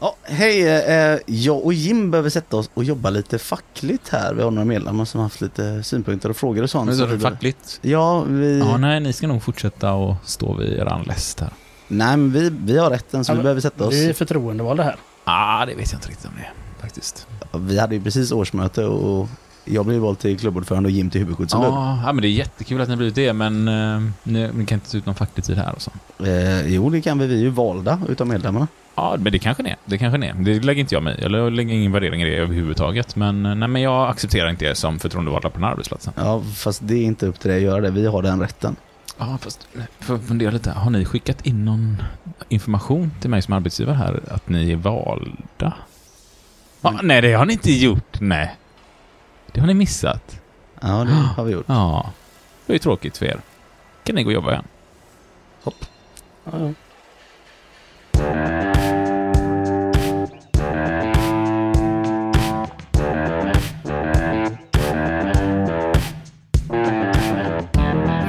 Ja, hej, eh, jag och Jim behöver sätta oss och jobba lite fackligt här. Vi har några medlemmar som har haft lite synpunkter och frågor och sånt. Men så det fackligt? Ja, vi... Ja, nej, ni ska nog fortsätta och stå vid eran läst här. Nej, men vi, vi har rätten så Ja, vi behöver sätta oss. Vi är förtroendevalda här. Ah, det vet jag inte riktigt om det är, faktiskt. Vi hade ju precis årsmöte och jag blev vald till klubbordförande och Jim till huvudskyddsombud. Ja, ja, men det är jättekul att ni har blivit det, men eh, ni, ni kan inte ta ut någon facklig tid här och så. Eh, jo, det kan vi. Vi är ju valda utav medlemmarna. Ja, men det kanske ni är. Det kanske ni är. Det lägger inte jag mig i, jag lägger ingen värdering i det överhuvudtaget. Men, eh, nej, men jag accepterar inte er som förtroendevalda på den här arbetsplatsen. Ja, fast det är inte upp till dig att göra det. Vi har den rätten. Ja, fast för fundera lite. Har ni skickat in någon information till mig som arbetsgivare här att ni är valda? Ja, nej, det har ni inte gjort. Nej. Det har ni missat. Ja, det har vi gjort. Ja. Det är ju tråkigt för er. kan ni gå och jobba igen. Ja, ja.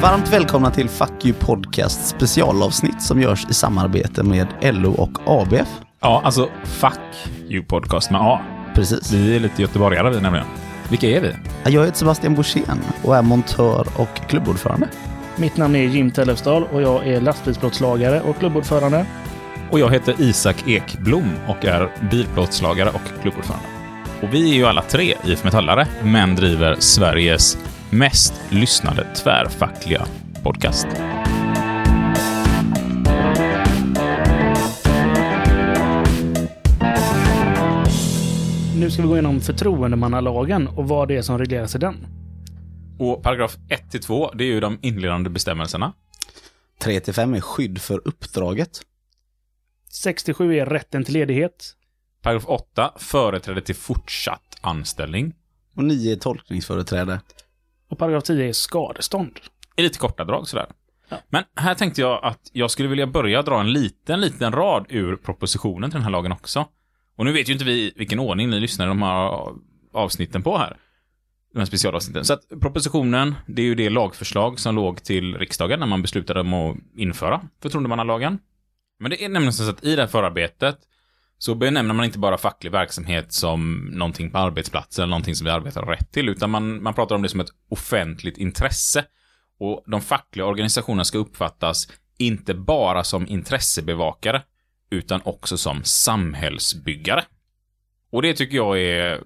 Varmt välkomna till Fuck You Podcast specialavsnitt som görs i samarbete med LO och ABF. Ja, alltså fuck you podcast med A. Precis. Vi är lite göteborgare vi nämligen. Vilka är vi? Jag heter Sebastian Borssén och är montör och klubbordförande. Mitt namn är Jim Tellefsdal och jag är lastbilsbrottslagare och klubbordförande. Och jag heter Isak Ekblom och är bilplåtslagare och klubbordförande. Och vi är ju alla tre IF Metallare, men driver Sveriges mest lyssnade tvärfackliga podcast. Nu ska vi gå igenom förtroendemannalagen och vad det är som regleras i den. Och paragraf 1-2, det är ju de inledande bestämmelserna. 3-5 är skydd för uppdraget. 67 är rätten till ledighet. Paragraf 8, företräde till fortsatt anställning. Och 9 är tolkningsföreträde. Och paragraf 10 är skadestånd. I lite korta drag sådär. Ja. Men här tänkte jag att jag skulle vilja börja dra en liten, liten rad ur propositionen till den här lagen också. Och nu vet ju inte vi vilken ordning ni lyssnar de här avsnitten på här. De här specialavsnitten. Så att propositionen, det är ju det lagförslag som låg till riksdagen när man beslutade om att införa förtroendemannalagen. Men det är nämligen så att i det här förarbetet så benämner man inte bara facklig verksamhet som någonting på arbetsplatsen, eller någonting som vi arbetar rätt till, utan man, man pratar om det som ett offentligt intresse. Och de fackliga organisationerna ska uppfattas inte bara som intressebevakare, utan också som samhällsbyggare. Och det tycker jag är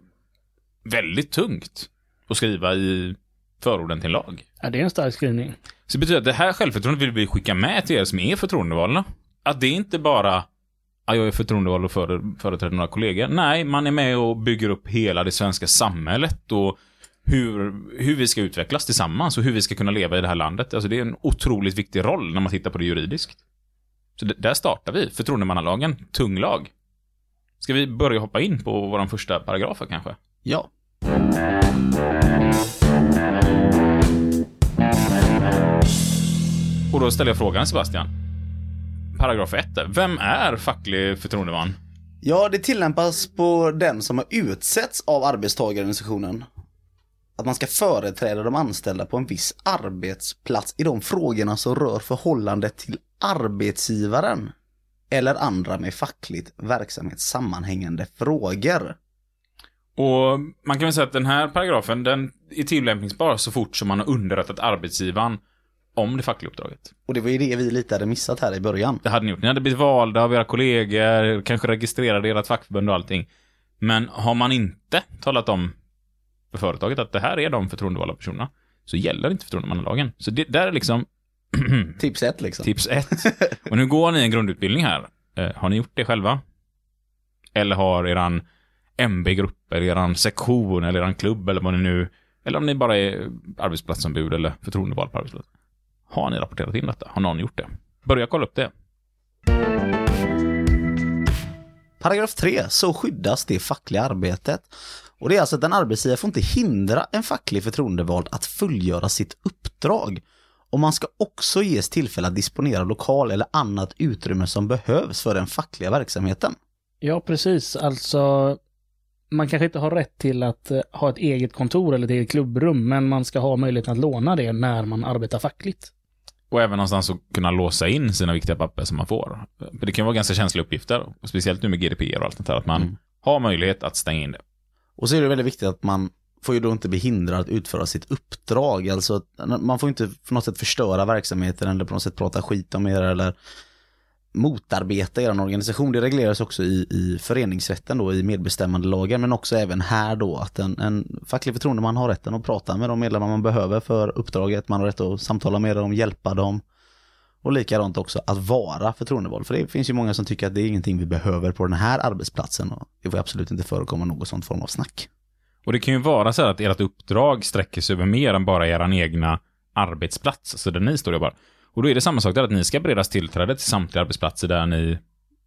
väldigt tungt att skriva i förorden till lag. Ja, det är en stark skrivning. Så det betyder att det här självförtroendet vill vi skicka med till er som är förtroendevalda. Att det inte bara Ja, jag är förtroendevald och före, företräder några kollegor. Nej, man är med och bygger upp hela det svenska samhället och hur, hur vi ska utvecklas tillsammans och hur vi ska kunna leva i det här landet. Alltså det är en otroligt viktig roll när man tittar på det juridiskt. Så där startar vi. Förtroendemannalagen, tung lag. Ska vi börja hoppa in på vår första paragraf kanske? Ja. Och då ställer jag frågan Sebastian. Paragraf 1. Vem är facklig förtroendeman? Ja, det tillämpas på den som har utsetts av arbetstagarorganisationen. Att man ska företräda de anställda på en viss arbetsplats i de frågorna som rör förhållandet till arbetsgivaren. Eller andra med fackligt verksamhet sammanhängande frågor. Och man kan väl säga att den här paragrafen, den är tillämpningsbar så fort som man har underrättat arbetsgivaren om det fackliga uppdraget. Och det var ju det vi lite hade missat här i början. Det hade ni gjort. Ni hade blivit valda av era kollegor, kanske registrerade ert fackförbund och allting. Men har man inte talat om för företaget att det här är de förtroendevalda personerna, så gäller inte förtroendemannalagen. Så det där är liksom Tips ett liksom. tips ett. Och nu går ni en grundutbildning här. Eh, har ni gjort det själva? Eller har eran MB-grupp, eller eran sektion, eller eran klubb, eller vad ni nu... Eller om ni bara är arbetsplatsombud eller förtroendevald på arbetsplatsen. Har ni rapporterat in detta? Har någon gjort det? Börja kolla upp det. Paragraf 3, så skyddas det fackliga arbetet. Och det är alltså att en arbetsgivare får inte hindra en facklig förtroendevald att fullgöra sitt uppdrag. Och man ska också ges tillfälle att disponera lokal eller annat utrymme som behövs för den fackliga verksamheten. Ja, precis. Alltså, man kanske inte har rätt till att eh, ha ett eget kontor eller ett eget klubbrum, men man ska ha möjligheten att låna det när man arbetar fackligt. Och även någonstans att kunna låsa in sina viktiga papper som man får. För det kan vara ganska känsliga uppgifter, speciellt nu med GDPR och allt det där, att man Mm. har möjlighet att stänga in det. Och så är det väldigt viktigt att man får ju då inte bli hindrad att utföra sitt uppdrag. Alltså man får inte på något sätt förstöra verksamheten eller på något sätt prata skit om er eller motarbeta er organisation. Det regleras också i, i föreningsrätten då i medbestämmandelagen men också även här då att en, en facklig förtroendeman har rätten att prata med de medlemmar man behöver för uppdraget. Man har rätt att samtala med dem, hjälpa dem. Och likadant också att vara förtroendevald. För det finns ju många som tycker att det är ingenting vi behöver på den här arbetsplatsen. Och det får absolut inte förekomma något sånt form av snack. Och det kan ju vara så här att ert uppdrag sträcker sig över mer än bara er egna arbetsplats, alltså där ni står och jobbar. Och då är det samma sak där, att ni ska beredas tillträde till samtliga arbetsplatser där ni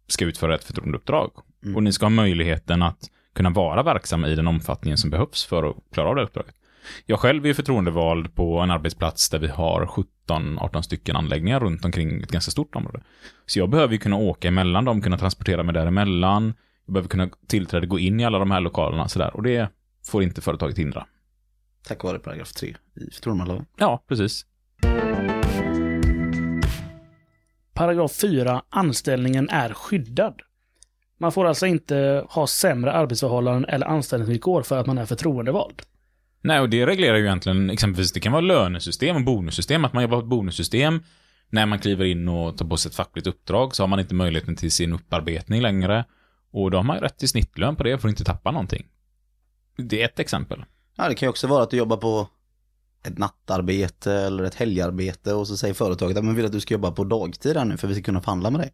ska utföra ett förtroendeuppdrag. Mm. Och ni ska ha möjligheten att kunna vara verksamma i den omfattningen som behövs för att klara av det uppdraget. Jag själv är förtroendevald på en arbetsplats där vi har 17-18 stycken anläggningar runt omkring ett ganska stort område. Så jag behöver ju kunna åka emellan dem, kunna transportera mig däremellan. Jag behöver kunna tillträde, gå in i alla de här lokalerna sådär. Och det får inte företaget hindra. Tack vare paragraf 3 i förtroendemannalagen. Ja, precis. Paragraf 4. Anställningen är skyddad. Man får alltså inte ha sämre arbetsförhållanden eller anställningsvillkor för att man är förtroendevald. Nej, och det reglerar ju egentligen exempelvis, det kan vara lönesystem och bonussystem, att man jobbar på ett bonussystem. När man kliver in och tar på sig ett fackligt uppdrag så har man inte möjligheten till sin upparbetning längre. Och då har man ju rätt till snittlön på det för att inte tappa någonting. Det är ett exempel. Ja, det kan ju också vara att du jobbar på ett nattarbete eller ett helgarbete och så säger företaget att man vill att du ska jobba på dagtid här nu för vi ska kunna förhandla med dig.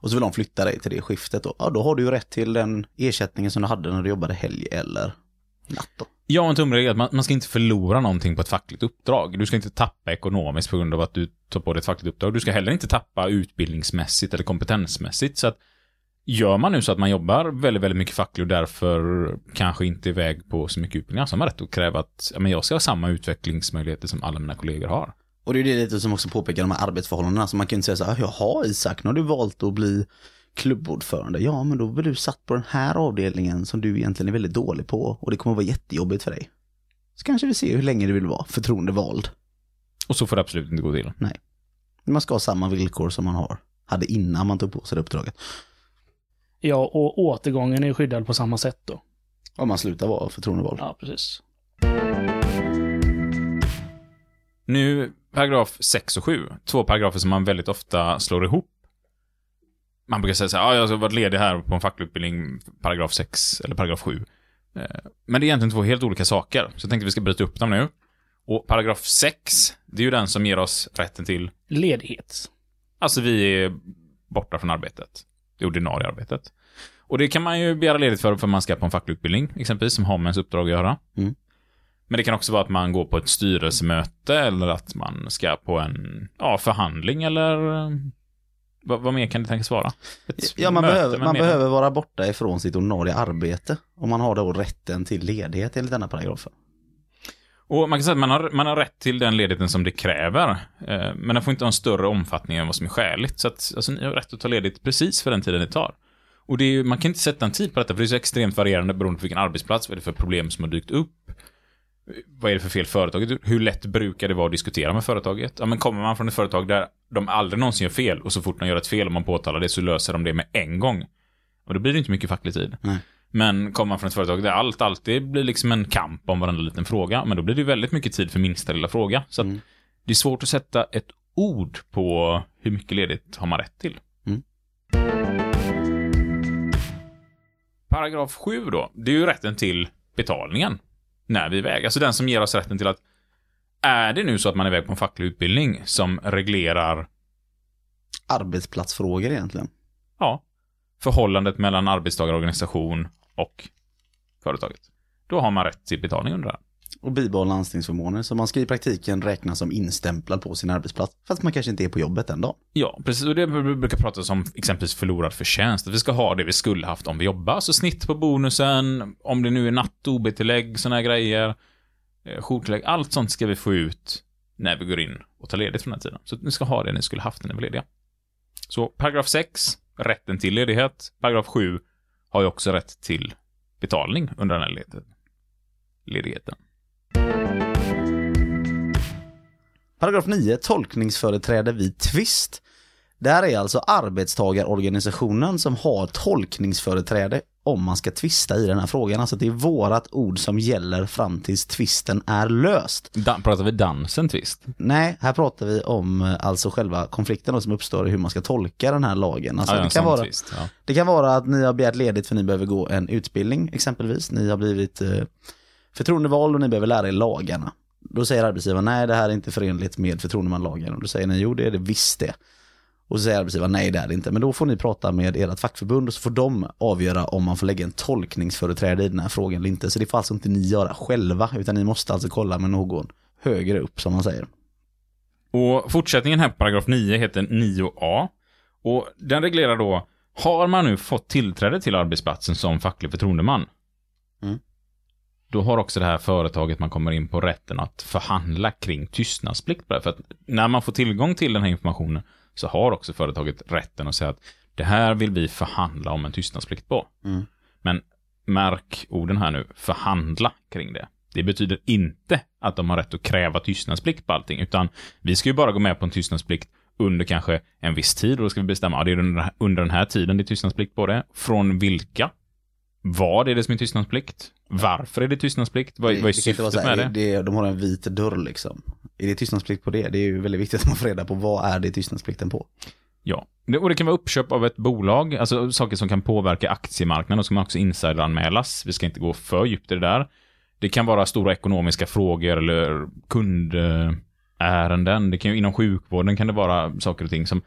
Och så vill de flytta dig till det skiftet och ja, då har du ju rätt till den ersättningen som du hade när du jobbade helg eller natt då. Ja, en tumregel är att man, man ska inte förlora någonting på ett fackligt uppdrag. Du ska inte tappa ekonomiskt på grund av att du tar på dig ett fackligt uppdrag. Du ska heller inte tappa utbildningsmässigt eller kompetensmässigt. Så att gör man nu så att man jobbar väldigt, väldigt mycket fackligt och därför kanske inte är iväg på så mycket utbildning, så har man rätt att kräva att men jag ska ha samma utvecklingsmöjligheter som alla mina kollegor har. Och det är det lite som också påpekar de här arbetsförhållandena. Så man kan inte säga så här, jaha Isak, nu har du valt att bli klubbordförande. Ja, men då blir du satt på den här avdelningen som du egentligen är väldigt dålig på och det kommer att vara jättejobbigt för dig. Så kanske vi ser hur länge du vill vara förtroendevald. Och så får det absolut inte gå till. Man ska ha samma villkor som man har, hade innan man tog på sig det uppdraget. Ja, och återgången är skyddad på samma sätt då. Om man slutar vara förtroendevald. Ja, precis. Nu, paragraf 6 och 7. Två paragrafer som man väldigt ofta slår ihop. Man brukar säga så här, ja, jag har varit ledig här på en facklig utbildning, paragraf 6 eller paragraf 7. Eh, Men det är egentligen två helt olika saker, så jag tänkte vi ska bryta upp dem nu. Och paragraf 6, det är ju den som ger oss rätten till, Ledighet. alltså vi är borta från arbetet. Det ordinarie arbetet. Och det kan man ju begära ledigt för, för man ska på en facklig utbildning, exempelvis, som har med ens uppdrag att göra. Mm. Men det kan också vara att man går på ett styrelsemöte eller att man ska på en ja, förhandling eller eh, vad, vad mer kan det tänkas vara? Ett Ja, man, behöver, man behöver vara borta ifrån sitt ordinarie arbete. Och man har då rätten till ledighet enligt denna paragrafen. Och man kan säga att man har, man har rätt till den ledigheten som det kräver. Eh, men den får inte ha en större omfattning än vad som är skäligt. Så att alltså, ni har rätt att ta ledigt precis för den tiden det tar. Och det är, man kan inte sätta en tid på detta, för det är så extremt varierande beroende på vilken arbetsplats, vad är det för problem som har dykt upp. Vad är det för fel företaget? Hur lätt brukar det vara att diskutera med företaget? Ja, men kommer man från ett företag där de aldrig någonsin gör fel och så fort de gör ett fel och man påtalar det så löser de det med en gång. Och då blir det inte mycket facklig tid. Nej. Men kommer man från ett företag där allt alltid blir liksom en kamp om varenda liten fråga, men då blir det väldigt mycket tid för minsta lilla fråga. Så Mm. det är svårt att sätta ett ord på hur mycket ledigt har man rätt till. Mm. Paragraf 7 då, det är ju rätten till betalningen när vi är iväg. Alltså den som ger oss rätten till att är det nu så att man är iväg på en facklig utbildning som reglerar Arbetsplatsfrågor egentligen. ja, förhållandet mellan arbetstagarorganisation och företaget. Då har man rätt till betalning under det. Och bibehålla anställningsförmåner. Så man ska i praktiken räknas som instämplad på sin arbetsplats. Fast man kanske inte är på jobbet en dag. Ja, precis. Och det brukar pratas om exempelvis förlorad förtjänst. Att vi ska ha det vi skulle haft om vi jobbar. Så snitt på bonusen, om det nu är natt, OB-tillägg, sådana här grejer. eh, Jourtillägg, allt sånt ska vi få ut när vi går in och tar ledigt från den här tiden. Så ni ska ha det ni skulle haft när ni var lediga. Så paragraf 6, rätten till ledighet. Paragraf 7 har ju också rätt till betalning under den här ledigheten. Paragraf 9, tolkningsföreträde vid tvist. Det här är alltså arbetstagarorganisationen som har tolkningsföreträde om man ska tvista i den här frågan. Alltså det är vårat ord som gäller fram tills tvisten är löst. Dan, pratar vi dansen tvist? Nej, här pratar vi om eh, alltså själva konflikten då som uppstår i hur man ska tolka den här lagen. Alltså Ja, det, kan vara, twist, ja. det kan vara att ni har begärt ledigt för ni behöver gå en utbildning exempelvis. Ni har blivit eh, förtroendevald och ni behöver lära er lagarna. Då säger arbetsgivaren nej det här är inte förenligt med förtroendemannalagen. Och då säger ni jo det är det visst det. Och så säger arbetsgivaren nej det är det inte. Men då får ni prata med ert fackförbund och så får de avgöra om man får lägga en tolkningsföreträde i den här frågan eller inte. Så det får alltså inte ni göra själva utan ni måste alltså kolla med någon högre upp som man säger. Och fortsättningen här på paragraf 9 heter 9a. Och den reglerar då, har man nu fått tillträde till arbetsplatsen som facklig förtroendeman, Mm. då har också det här företaget man kommer in på rätten att förhandla kring tystnadsplikt. För att när man får tillgång till den här informationen så har också företaget rätten att säga att det här vill vi förhandla om en tystnadsplikt på. Mm. Men märk orden här nu, förhandla kring det. Det betyder inte att de har rätt att kräva tystnadsplikt på allting, utan vi ska ju bara gå med på en tystnadsplikt under kanske en viss tid och då ska vi bestämma, ja, det är under, under den här tiden det är tystnadsplikt på det. Från vilka? Vad är det som är tystnadsplikt? Varför är det tystnadsplikt? Vad, vad är det inte vara syftet med det? det? De har en vit dörr liksom. Är det tystnadsplikt på det? Det är ju väldigt viktigt att man får reda på vad är det tystnadsplikten på. Ja, och det kan vara uppköp av ett bolag, alltså saker som kan påverka aktiemarknaden och som också insideranmälas. Vi ska inte gå för djupt i det där. Det kan vara stora ekonomiska frågor eller kundärenden. Det kan ju, inom sjukvården kan det vara saker och ting som,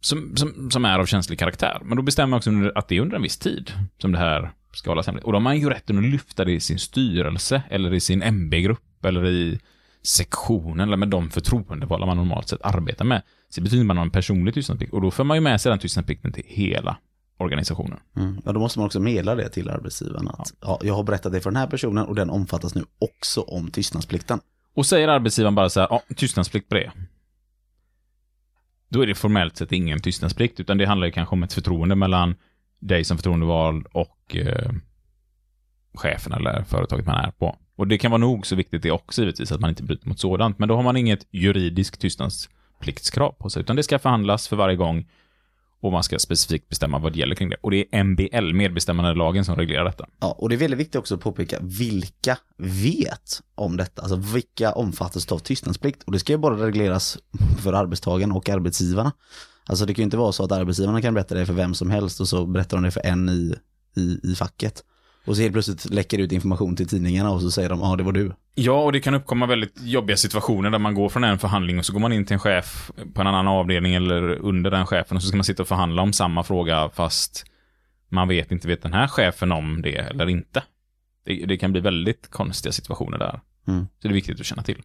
som, som, som är av känslig karaktär. Men då bestämmer man också att det är under en viss tid som det här ska hållas hemligt. Och då har man ju rätten att lyfta det i sin styrelse eller i sin MB-grupp eller i sektionen eller med de förtroendevalda man normalt sett arbetar med. Så det betyder att man har en personlig tystnadsplikt och då får man ju med sig den tystnadsplikten till hela organisationen. Mm. Ja, då måste man också meddela det till arbetsgivaren att ja. jag har berättat det för den här personen och den omfattas nu också om tystnadsplikten. Och säger arbetsgivaren bara så här, ja, tystnadsplikt på det. Då är det formellt sett ingen tystnadsplikt, utan det handlar ju kanske om ett förtroende mellan dig som förtroendevald och eh, chefen eller företaget man är på. Och det kan vara nog så viktigt det också givetvis, att man inte bryter mot sådant. Men då har man inget juridiskt tystnadspliktskrav på sig, utan det ska förhandlas för varje gång och man ska specifikt bestämma vad det gäller kring det. Och det är MBL, medbestämmandelagen, som reglerar detta. Ja, och det är väldigt viktigt också att påpeka vilka vet om detta, alltså vilka omfattas av tystnadsplikt. Och det ska ju bara regleras för arbetstagaren och arbetsgivarna. Alltså det kan ju inte vara så att arbetsgivarna kan berätta det för vem som helst och så berättar de det för en i, i, i facket. Och så helt plötsligt läcker ut information till tidningarna och så säger de, ja det var du. Ja, och det kan uppkomma väldigt jobbiga situationer där man går från en förhandling och så går man in till en chef på en annan avdelning eller under den chefen och så ska man sitta och förhandla om samma fråga fast man vet inte, vet den här chefen om det eller inte. Det, det kan bli väldigt konstiga situationer där. Mm. Så det är viktigt att känna till.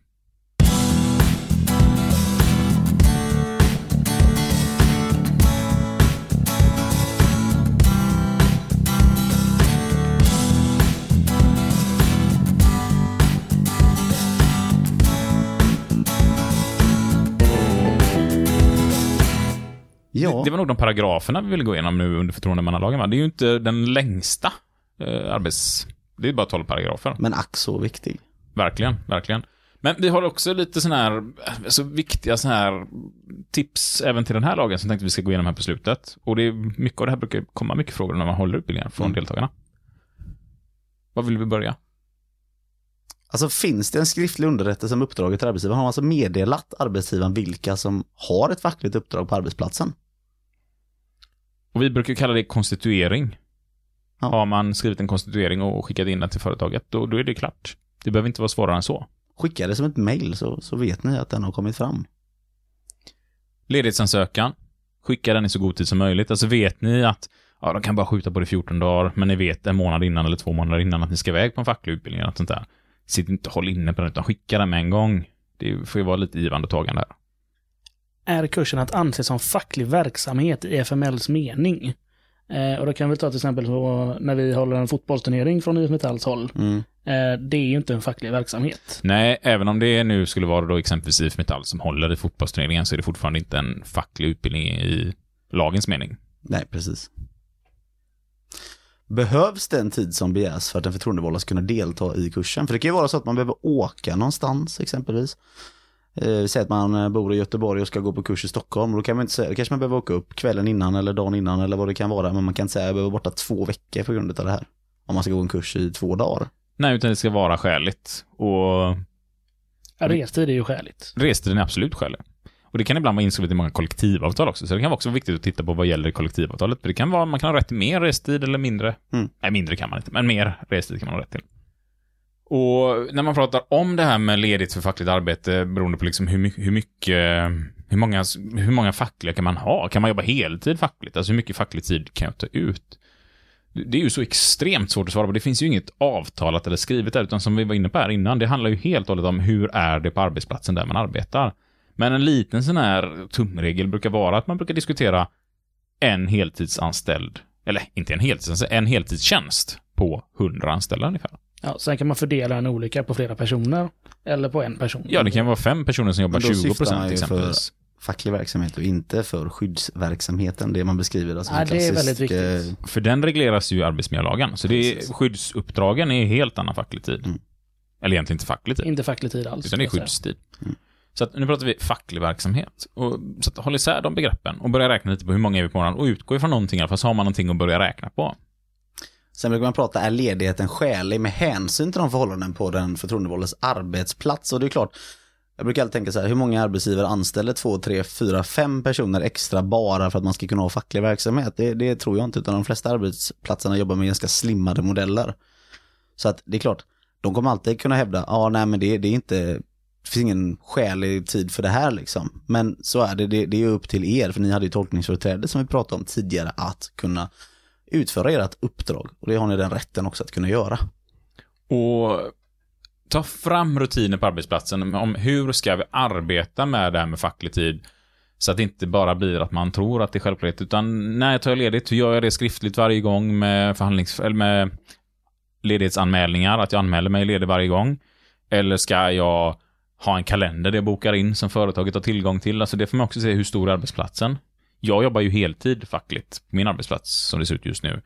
Ja, Det, det var nog de paragraferna vi ville gå igenom nu under förtroendemannalagen, va? Det är ju inte den längsta eh, arbets... Det är bara 12 paragrafer. men ack så viktig. Verkligen, verkligen. Men vi har också lite sådana här, alltså viktiga sådana här tips även till den här lagen som tänkte vi ska gå igenom här på slutet. Och det är mycket av det här brukar komma mycket frågor när man håller utbildningar från Mm. deltagarna. Vad vill vi börja? Alltså finns det en skriftlig underrättelse om uppdraget till arbetsgivaren har man alltså meddelat arbetsgivaren vilka som har ett fackligt uppdrag på arbetsplatsen. Och vi brukar kalla det konstituering. Ja. Har man skrivit en konstituering och skickat in den till företaget, då, då är det klart. Det behöver inte vara svårare än så. Skicka det som ett mail så, så vet ni att den har kommit fram. Ledighetsansökan. Skicka den i så god tid som möjligt. Alltså vet ni att ja, de kan bara skjuta på det i 14 dagar, men ni vet en månad innan eller två månader innan att ni ska iväg på en facklig utbildning eller något sånt där. Sitt inte och håll inne på den, utan skicka den med en gång. Det får ju vara lite givande och tagande här. Är kursen att anse som facklig verksamhet i FMLs mening? Eh, och då kan vi ta till exempel så när vi håller en fotbollsturnering från IF Metalls håll. Mm. Eh, det är ju inte en facklig verksamhet. Nej, även om det nu skulle vara då exempelvis IF Metall som håller i fotbollsturneringen så är det fortfarande inte en facklig utbildning i lagens mening. Nej, precis. Behövs den tid som begärs för att en förtroendevald ska kunna delta i kursen? För det kan ju vara så att man behöver åka någonstans exempelvis. Eh, säg att man eh, bor i Göteborg och ska gå på kurs i Stockholm. Då kan man inte säga, då kanske man behöver åka upp kvällen innan eller dagen innan eller vad det kan vara. Men man kan inte säga att jag behöver vara borta två veckor på grund av det här. Om man ska gå en kurs i två dagar. Nej, utan det ska vara skäligt. Och Ja, restid är ju skäligt. restiden är absolut skälig. Och det kan ibland vara inskrivet i många kollektivavtal också, så det kan vara också viktigt att titta på vad gäller kollektivavtalet. För det kan vara, man kan ha rätt till mer restid eller mindre. Mm. Nej, mindre kan man inte, men mer restid kan man ha rätt till. Och när man pratar om det här med ledigt för fackligt arbete, beroende på liksom hur, my- hur mycket, hur många, hur många fackliga kan man ha? Kan man jobba heltid fackligt? Alltså hur mycket facklig tid kan jag ta ut? Det det är ju så extremt svårt att svara på. Det finns ju inget avtalat eller skrivet där, utan som vi var inne på här innan, det handlar ju helt och hållet om hur är det på arbetsplatsen där man arbetar. Men en liten sån här tumregel brukar vara att man brukar diskutera en heltidsanställd, eller inte en heltidsanställd, en heltidstjänst på 100 anställda ungefär. Ja, sen kan man fördela den olika på flera personer. Eller på en person. Ja, det kan vara fem personer som jobbar Men då 20 syftar man procent ju exempelvis. Facklig verksamhet och inte för skyddsverksamheten, det man beskriver. Alltså Nej, en det är väldigt klassisk, viktigt. eh, För den regleras ju i arbetsmiljölagen, så det är, skyddsuppdragen är helt annan facklig tid. Mm. Eller egentligen inte facklig tid. Inte facklig tid alls. Utan det är skyddstid. Mm. Så att nu pratar vi facklig verksamhet. Och, så att håll isär de begreppen och börja räkna lite på hur många är vi på morgonen och utgå ifrån någonting i alla fall, så har man någonting att börja räkna på. Sen brukar man prata, är ledigheten skälig med hänsyn till de förhållanden på den förtroendevaldes arbetsplats? Och det är klart, jag brukar alltid tänka så här, hur många arbetsgivare anställer två, tre, fyra, fem personer extra bara för att man ska kunna ha facklig verksamhet? Det, det tror jag inte, utan de flesta arbetsplatserna jobbar med ganska slimmade modeller. Så att det är klart, de kommer alltid kunna hävda, ja ah, nej men det, det är inte, det finns ingen skälig tid för det här liksom. Men så är det, det, det är upp till er, för ni hade ju tolkningsföreträde som vi pratade om tidigare, att kunna utföra ert uppdrag. Och det har ni den rätten också att kunna göra. Och ta fram rutiner på arbetsplatsen om hur ska vi arbeta med det här med facklig tid. Så att det inte bara blir att man tror att det är självklart, utan när jag tar ledigt, hur gör jag det skriftligt varje gång med förhandlings... eller med ledighetsanmälningar, att jag anmäler mig ledig varje gång. Eller ska jag ha en kalender där jag bokar in som företaget har tillgång till? Alltså det får man också se hur stor är arbetsplatsen. Jag jobbar ju heltid fackligt på min arbetsplats som det ser ut just nu.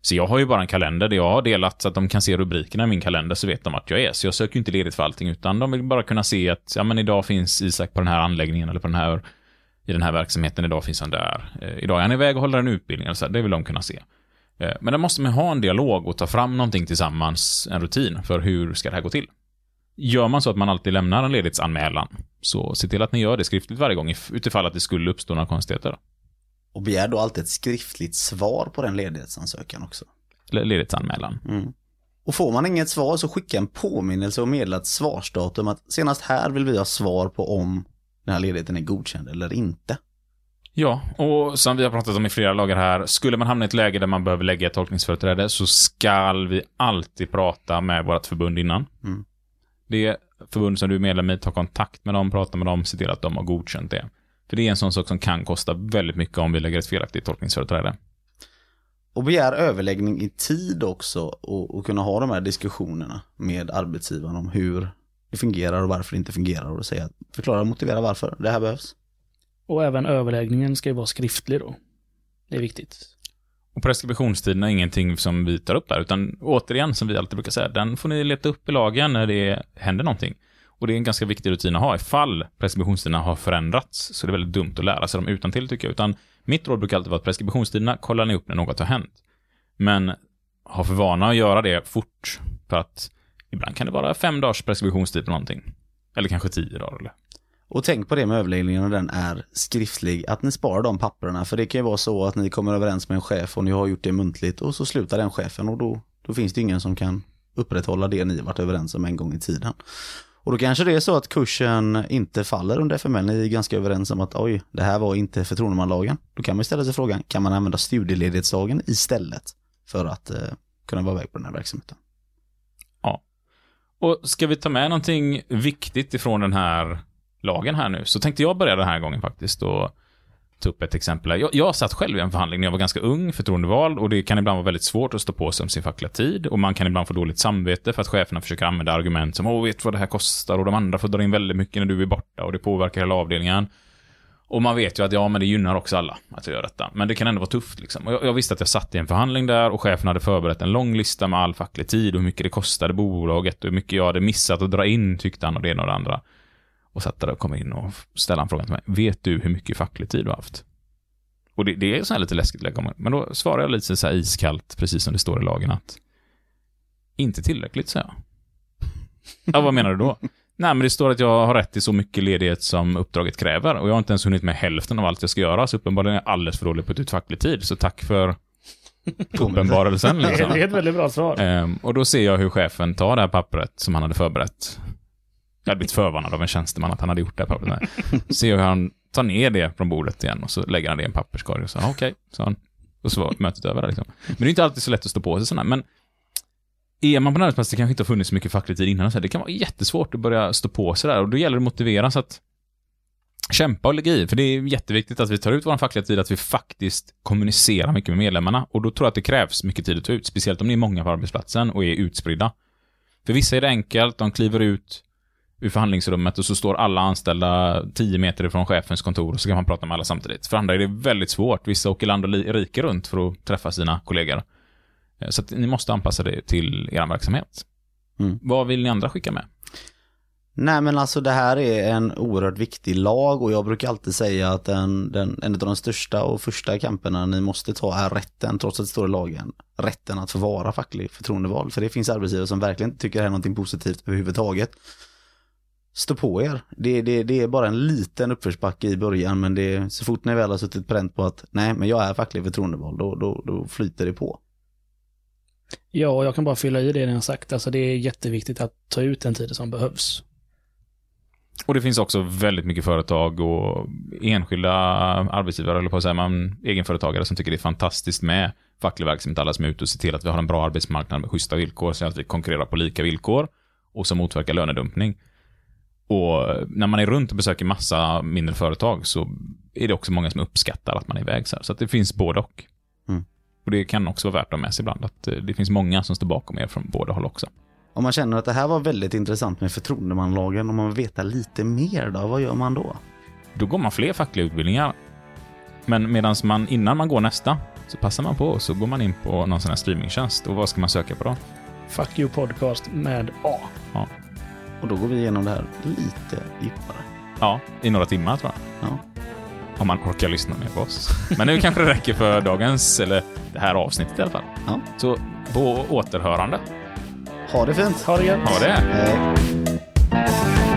Så jag har ju bara en kalender där jag har delat så att de kan se rubrikerna i min kalender så vet de att jag är. Så jag söker ju inte ledigt för allting utan de vill bara kunna se att ja men idag finns Isak på den här anläggningen eller på den här i den här verksamheten, idag finns han där. Eh, idag är han iväg och håller en utbildning, eller så här, det vill de kunna se. Eh, men där måste man ha en dialog och ta fram någonting tillsammans, en rutin för hur ska det här gå till. Gör man så att man alltid lämnar en ledighetsanmälan, så se till att ni gör det skriftligt varje gång utifall att det skulle uppstå några konstigheter. Och begär då alltid ett skriftligt svar på den ledighetsansökan också. Ledighetsanmälan. Mm. Och får man inget svar så skicka en påminnelse och meddela ett svarsdatum att senast här vill vi ha svar på om den här ledigheten är godkänd eller inte. Ja, och som vi har pratat om i flera lagar här, skulle man hamna i ett läge där man behöver lägga ett tolkningsföreträde så skall vi alltid prata med vårt förbund innan. Mm. Det förbund som du är medlem i, ta kontakt med dem, prata med dem, se till att de har godkänt det. För det är en sån sak som kan kosta väldigt mycket om vi lägger ett felaktigt tolkningsföreträde. Och begär överläggning i tid också och, och kunna ha de här diskussionerna med arbetsgivaren om hur det fungerar och varför det inte fungerar och säga, förklara och motivera varför det här behövs. Och även överläggningen ska ju vara skriftlig då. Det är viktigt. Och preskriptionstiden är ingenting som vi tar upp här, utan återigen, som vi alltid brukar säga, den får ni leta upp i lagen när det händer någonting. Och det är en ganska viktig rutin att ha ifall preskriptionstiderna har förändrats, så det är väldigt dumt att lära sig dem utan till tycker jag. Utan mitt råd brukar alltid vara att preskriptionstiderna kollar ni upp när något har hänt. Men ha för vana att göra det fort, för att ibland kan det vara fem dagars preskriptionstid på någonting. Eller kanske tio dagar. Eller. Och tänk på det med överläggningen och den är skriftlig, att ni sparar de papperna. För det kan ju vara så att ni kommer överens med en chef och ni har gjort det muntligt och så slutar den chefen och då, då finns det ingen som kan upprätthålla det ni varit överens om en gång i tiden. Och då kanske det är så att kursen inte faller under FML, ni är ganska överens om att oj, det här var inte förtroendemanlagen. Då kan man ställa sig frågan, kan man använda studieledighetslagen istället för att eh, kunna vara iväg på den här verksamheten? Ja. Och ska vi ta med någonting viktigt ifrån den här lagen här nu, så tänkte jag börja den här gången faktiskt och ta upp ett exempel. Jag, jag satt själv i en förhandling när jag var ganska ung, förtroendevald, och det kan ibland vara väldigt svårt att stå på sig om sin fackliga tid, och man kan ibland få dåligt samvete för att cheferna försöker använda argument som åh, vet du vad det här kostar, och de andra får dra in väldigt mycket när du är borta, och det påverkar hela avdelningen. Och man vet ju att ja, men det gynnar också alla att jag gör detta. Men det kan ändå vara tufft liksom. Och jag, jag visste att jag satt i en förhandling där och chefen hade förberett en lång lista med all facklig tid och hur mycket det kostade bolaget och hur mycket jag hade missat att dra in, tyckte han, och det ena och det andra. Och satt där och kom in och ställde en fråga till mig. Vet du hur mycket facklig tid du har haft? Och det, det är så här lite läskigt om. Men då svarar jag lite så här iskallt, precis som det står i lagen, att inte tillräckligt, så jag. Ja, vad menar du då? Nej, men det står att jag har rätt till så mycket ledighet som uppdraget kräver och jag har inte ens hunnit med hälften av allt jag ska göra, så uppenbarligen är jag alldeles för dålig på att ta ut facklig tid, så tack för uppenbarelsen. Liksom. Det är ett väldigt bra svar. Ehm, och då ser jag hur chefen tar det här pappret som han hade förberett. Jag hade blivit förvarnad av en tjänsteman att han hade gjort det här pappret. Ser jag hur han tar ner det från bordet igen och så lägger han det i en papperskorg och så, "Ah, okej, sa han. Och så var mötet över där, liksom. Men det är inte alltid så lätt att stå på sig sådana, men är man på en arbetsplats det kanske inte har funnits så mycket facklig tid innan, så här, det kan vara jättesvårt att börja stå på sig där och då gäller det att motivera så att kämpa och lägga i, för det är jätteviktigt att vi tar ut vår fackliga tid, att vi faktiskt kommunicerar mycket med medlemmarna. Och då tror jag att det krävs mycket tid att ta ut, speciellt om ni är många på arbetsplatsen och är utspridda. För vissa är det enkelt, de kliver ut ur förhandlingsrummet och så står alla anställda 10 meter ifrån chefens kontor och så kan man prata med alla samtidigt. För andra är det väldigt svårt. Vissa åker land och rike runt för att träffa sina kollegor. Eh, Så ni måste anpassa det till er verksamhet. Mm. Vad vill ni andra skicka med? Nej men alltså det här är en oerhört viktig lag och jag brukar alltid säga att den, den, en av de största och första kamperna ni måste ta är rätten, trots att det står i lagen, rätten att få vara facklig förtroendevald. För det finns arbetsgivare som verkligen tycker det här är någonting positivt överhuvudtaget. Stå på er. Det, det, det är bara en liten uppförsbacke i början men det, så fort ni väl har suttit bränt på att nej men jag är facklig förtroendevald då, då, då flyter det på. Ja, och jag kan bara fylla i det ni har sagt. Alltså det är jätteviktigt att ta ut den tiden som behövs. Och det finns också väldigt mycket företag och enskilda arbetsgivare, eller på att säga, man, egenföretagare som tycker det är fantastiskt med facklig verksamhet, alla som är ute och ser till att vi har en bra arbetsmarknad med schyssta villkor, så att vi konkurrerar på lika villkor och som motverkar lönedumpning. Och när man är runt och besöker massa mindre företag så är det också många som uppskattar att man är iväg så här. Så att det finns både och. Mm. Och det kan också vara värt att ha med sig ibland, att eh, det finns många som står bakom er från båda håll också. Om man känner att det här var väldigt intressant med förtroendemanlagen, om man vill veta lite mer då, vad gör man då? Då går man fler fackliga utbildningar. Men medan man, innan man går nästa, så passar man på och så går man in på någon sån här streamingtjänst. Och vad ska man söka på då? Fuck you podcast med A. Och då går vi igenom det här lite djupare. Ja, i några timmar tror jag. Ja. Om man orkar lyssna mer på oss. Men nu kanske det räcker för dagens, eller det här avsnittet i alla fall. Ja. Så på återhörande. Ha det fint! Ha det gött! Ha det! Hej.